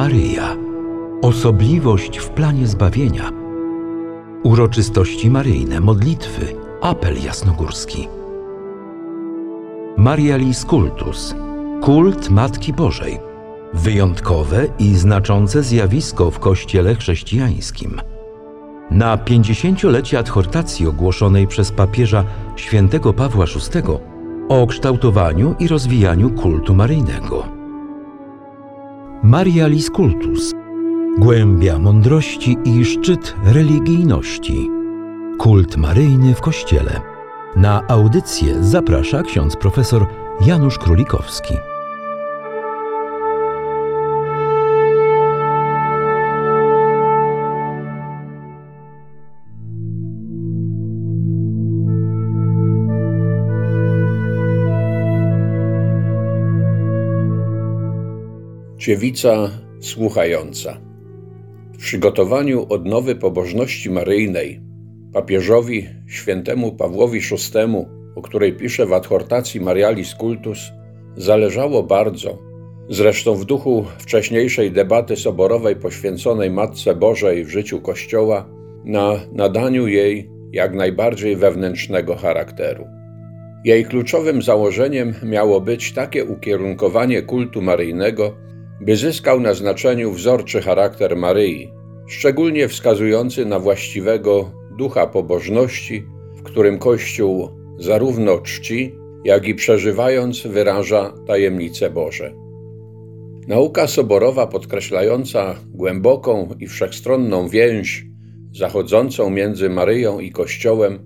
Maryja. Osobliwość w planie zbawienia. Uroczystości maryjne, modlitwy, apel jasnogórski. Marialis Cultus. Kult Matki Bożej. Wyjątkowe i znaczące zjawisko w Kościele chrześcijańskim. Na 50-lecie adhortacji ogłoszonej przez papieża świętego Pawła VI o kształtowaniu i rozwijaniu kultu maryjnego. Marialis Cultus. Głębia mądrości i szczyt religijności. Kult maryjny w Kościele. Na audycję zaprasza ksiądz profesor Janusz Królikowski. Dziewica słuchająca. W przygotowaniu odnowy pobożności maryjnej papieżowi świętemu Pawłowi VI, o której pisze w adhortacji Marialis Cultus, zależało bardzo, zresztą w duchu wcześniejszej debaty soborowej poświęconej Matce Bożej w życiu Kościoła, na nadaniu jej jak najbardziej wewnętrznego charakteru. Jej kluczowym założeniem miało być takie ukierunkowanie kultu maryjnego, by zyskał na znaczeniu wzorczy charakter Maryi, szczególnie wskazujący na właściwego ducha pobożności, w którym Kościół zarówno czci, jak i przeżywając wyraża tajemnice Boże. Nauka soborowa podkreślająca głęboką i wszechstronną więź zachodzącą między Maryją i Kościołem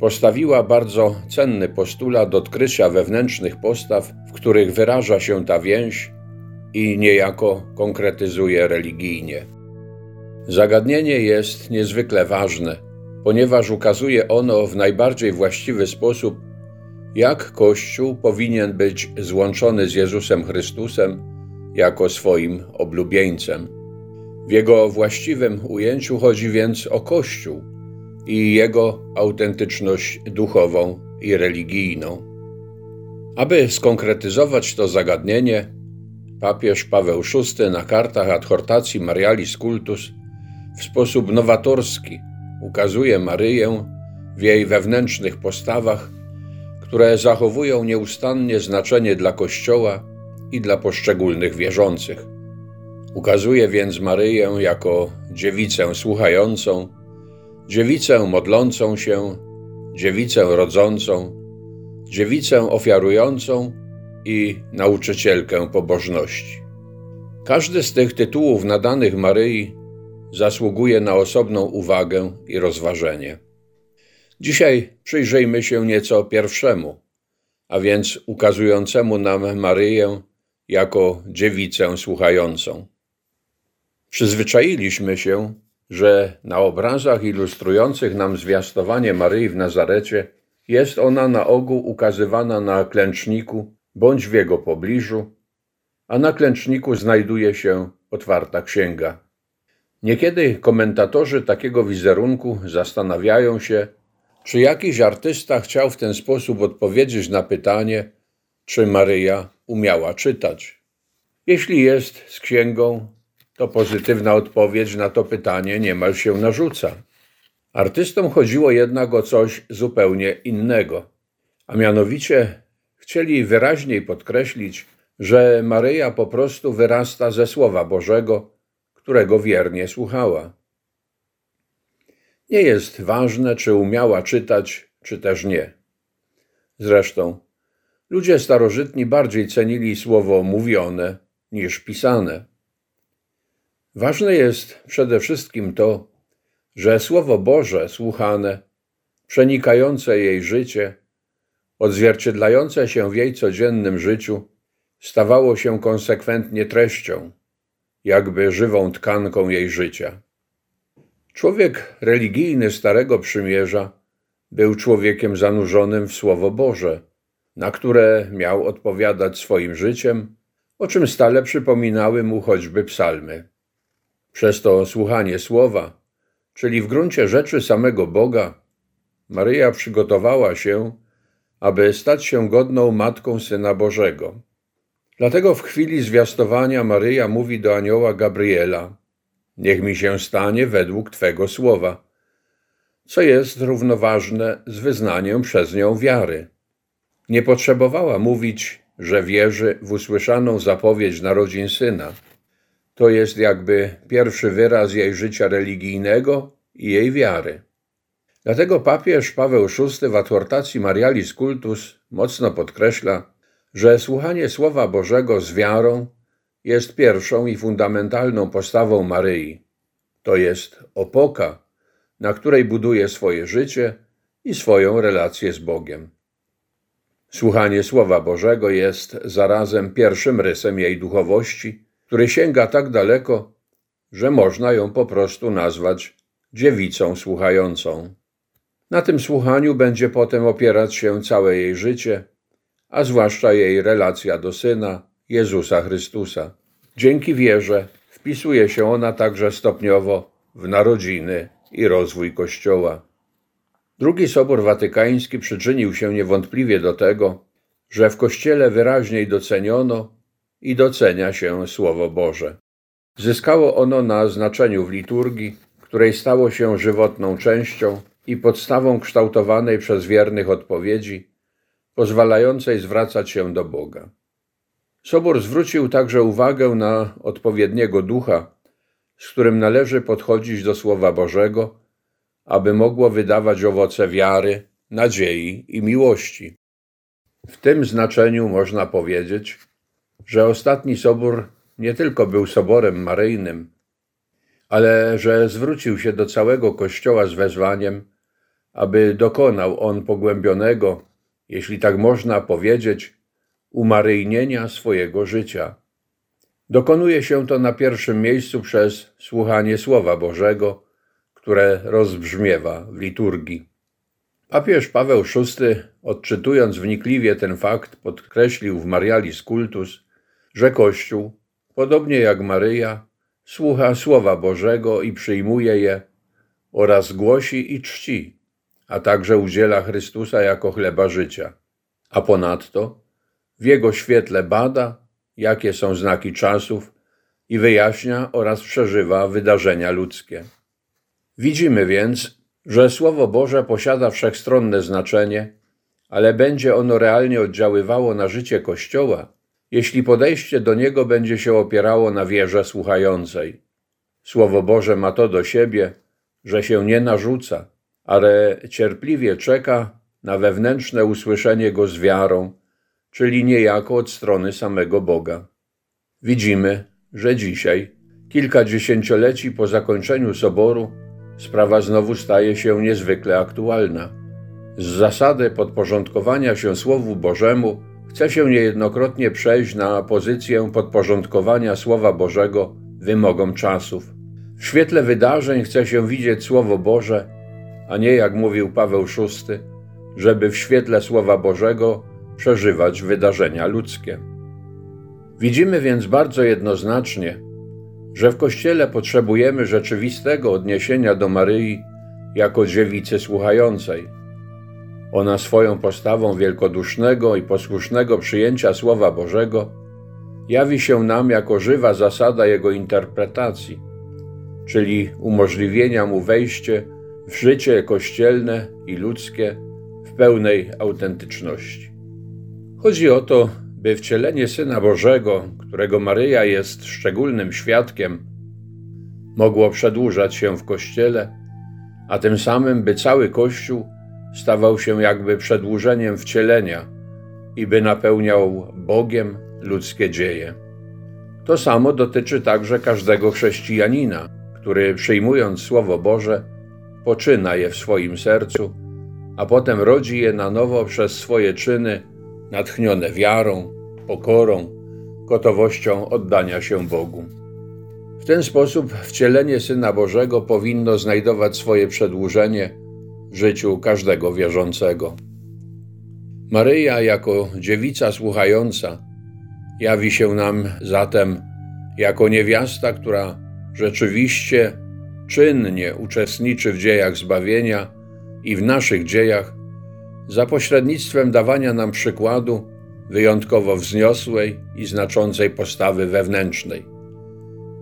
postawiła bardzo cenny postulat odkrycia wewnętrznych postaw, w których wyraża się ta więź i niejako konkretyzuje religijnie. Zagadnienie jest niezwykle ważne, ponieważ ukazuje ono w najbardziej właściwy sposób, jak Kościół powinien być złączony z Jezusem Chrystusem jako swoim oblubieńcem. W jego właściwym ujęciu chodzi więc o Kościół i jego autentyczność duchową i religijną. Aby skonkretyzować to zagadnienie, papież Paweł VI na kartach adhortacji Marialis Cultus w sposób nowatorski ukazuje Maryję w jej wewnętrznych postawach, które zachowują nieustannie znaczenie dla Kościoła i dla poszczególnych wierzących. Ukazuje więc Maryję jako dziewicę słuchającą, dziewicę modlącą się, dziewicę rodzącą, dziewicę ofiarującą i nauczycielkę pobożności. Każdy z tych tytułów nadanych Maryi zasługuje na osobną uwagę i rozważenie. Dzisiaj przyjrzyjmy się nieco pierwszemu, a więc ukazującemu nam Maryję jako dziewicę słuchającą. Przyzwyczailiśmy się, że na obrazach ilustrujących nam zwiastowanie Maryi w Nazarecie jest ona na ogół ukazywana na klęczniku bądź w jego pobliżu, a na klęczniku znajduje się otwarta księga. Niekiedy komentatorzy takiego wizerunku zastanawiają się, czy jakiś artysta chciał w ten sposób odpowiedzieć na pytanie, czy Maryja umiała czytać. Jeśli jest z księgą, to pozytywna odpowiedź na to pytanie niemal się narzuca. Artystom chodziło jednak o coś zupełnie innego, a mianowicie chcieli wyraźniej podkreślić, że Maryja po prostu wyrasta ze Słowa Bożego, którego wiernie słuchała. Nie jest ważne, czy umiała czytać, czy też nie. Zresztą, ludzie starożytni bardziej cenili słowo mówione niż pisane. Ważne jest przede wszystkim to, że Słowo Boże słuchane, przenikające jej życie, odzwierciedlające się w jej codziennym życiu, stawało się konsekwentnie treścią, jakby żywą tkanką jej życia. Człowiek religijny Starego Przymierza był człowiekiem zanurzonym w Słowo Boże, na które miał odpowiadać swoim życiem, o czym stale przypominały mu choćby psalmy. Przez to słuchanie słowa, czyli w gruncie rzeczy samego Boga, Maryja przygotowała się, aby stać się godną matką Syna Bożego. Dlatego w chwili zwiastowania Maryja mówi do anioła Gabriela: Niech mi się stanie według Twego słowa, co jest równoważne z wyznaniem przez nią wiary. Nie potrzebowała mówić, że wierzy w usłyszaną zapowiedź narodzin syna. To jest jakby pierwszy wyraz jej życia religijnego i jej wiary. Dlatego papież Paweł VI w adhortacji Marialis Cultus mocno podkreśla, że słuchanie Słowa Bożego z wiarą jest pierwszą i fundamentalną postawą Maryi. To jest opoka, na której buduje swoje życie i swoją relację z Bogiem. Słuchanie Słowa Bożego jest zarazem pierwszym rysem jej duchowości, który sięga tak daleko, że można ją po prostu nazwać dziewicą słuchającą. Na tym słuchaniu będzie potem opierać się całe jej życie, a zwłaszcza jej relacja do Syna, Jezusa Chrystusa. Dzięki wierze wpisuje się ona także stopniowo w narodziny i rozwój Kościoła. Drugi Sobór Watykański przyczynił się niewątpliwie do tego, że w Kościele wyraźniej doceniono i docenia się Słowo Boże. Zyskało ono na znaczeniu w liturgii, której stało się żywotną częścią i podstawą kształtowanej przez wiernych odpowiedzi, pozwalającej zwracać się do Boga. Sobór zwrócił także uwagę na odpowiedniego ducha, z którym należy podchodzić do Słowa Bożego, aby mogło wydawać owoce wiary, nadziei i miłości. W tym znaczeniu można powiedzieć, że ostatni sobór nie tylko był soborem maryjnym, ale że zwrócił się do całego Kościoła z wezwaniem, aby dokonał on pogłębionego, jeśli tak można powiedzieć, umaryjnienia swojego życia. Dokonuje się to na pierwszym miejscu przez słuchanie Słowa Bożego, które rozbrzmiewa w liturgii. Papież Paweł VI, odczytując wnikliwie ten fakt, podkreślił w Marialis Cultus, że Kościół, podobnie jak Maryja, słucha Słowa Bożego i przyjmuje je oraz głosi i czci, a także udziela Chrystusa jako chleba życia. A ponadto w Jego świetle bada, jakie są znaki czasów i wyjaśnia oraz przeżywa wydarzenia ludzkie. Widzimy więc, że Słowo Boże posiada wszechstronne znaczenie, ale będzie ono realnie oddziaływało na życie Kościoła, jeśli podejście do niego będzie się opierało na wierze słuchającej. Słowo Boże ma to do siebie, że się nie narzuca, ale cierpliwie czeka na wewnętrzne usłyszenie go z wiarą, czyli niejako od strony samego Boga. Widzimy, że dzisiaj, kilka dziesięcioleci po zakończeniu soboru, sprawa znowu staje się niezwykle aktualna. Z zasady podporządkowania się Słowu Bożemu chce się niejednokrotnie przejść na pozycję podporządkowania Słowa Bożego wymogom czasów. W świetle wydarzeń chce się widzieć Słowo Boże, a nie jak mówił Paweł VI, żeby w świetle Słowa Bożego przeżywać wydarzenia ludzkie. Widzimy więc bardzo jednoznacznie, że w Kościele potrzebujemy rzeczywistego odniesienia do Maryi jako dziewicy słuchającej. Ona swoją postawą wielkodusznego i posłusznego przyjęcia Słowa Bożego jawi się nam jako żywa zasada jego interpretacji, czyli umożliwienia mu wejście w życie kościelne i ludzkie w pełnej autentyczności. Chodzi o to, by wcielenie Syna Bożego, którego Maryja jest szczególnym świadkiem, mogło przedłużać się w Kościele, a tym samym by cały Kościół stawał się jakby przedłużeniem wcielenia i by napełniał Bogiem ludzkie dzieje. To samo dotyczy także każdego chrześcijanina, który przyjmując Słowo Boże, poczyna je w swoim sercu, a potem rodzi je na nowo przez swoje czyny natchnione wiarą, pokorą, gotowością oddania się Bogu. W ten sposób wcielenie Syna Bożego powinno znajdować swoje przedłużenie w życiu każdego wierzącego. Maryja, jako dziewica słuchająca, jawi się nam zatem jako niewiasta, która rzeczywiście czynnie uczestniczy w dziejach zbawienia i w naszych dziejach za pośrednictwem dawania nam przykładu wyjątkowo wzniosłej i znaczącej postawy wewnętrznej,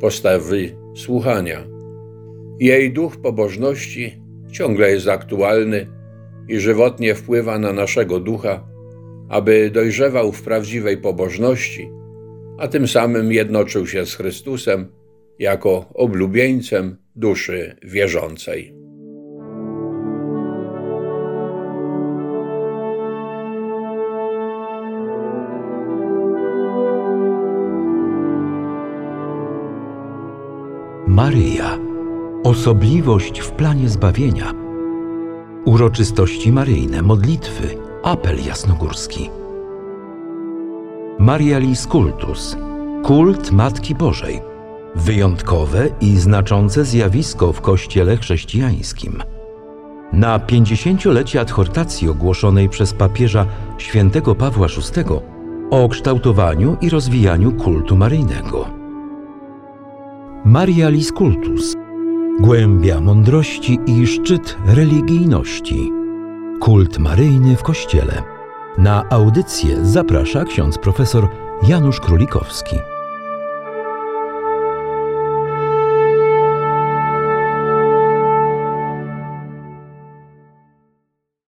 postawy słuchania. Jej duch pobożności ciągle jest aktualny i żywotnie wpływa na naszego ducha, aby dojrzewał w prawdziwej pobożności, a tym samym jednoczył się z Chrystusem jako oblubieńcem duszy wierzącej. Maryja. Osobliwość w planie zbawienia. Uroczystości maryjne, modlitwy, apel jasnogórski. Marialis Cultus. Kult Matki Bożej. Wyjątkowe i znaczące zjawisko w Kościele chrześcijańskim. Na 50-lecie adhortacji ogłoszonej przez papieża świętego Pawła VI o kształtowaniu i rozwijaniu kultu maryjnego. Marialis Cultus. Głębia mądrości i szczyt religijności. Kult maryjny w Kościele. Na audycję zaprasza ksiądz profesor Janusz Królikowski.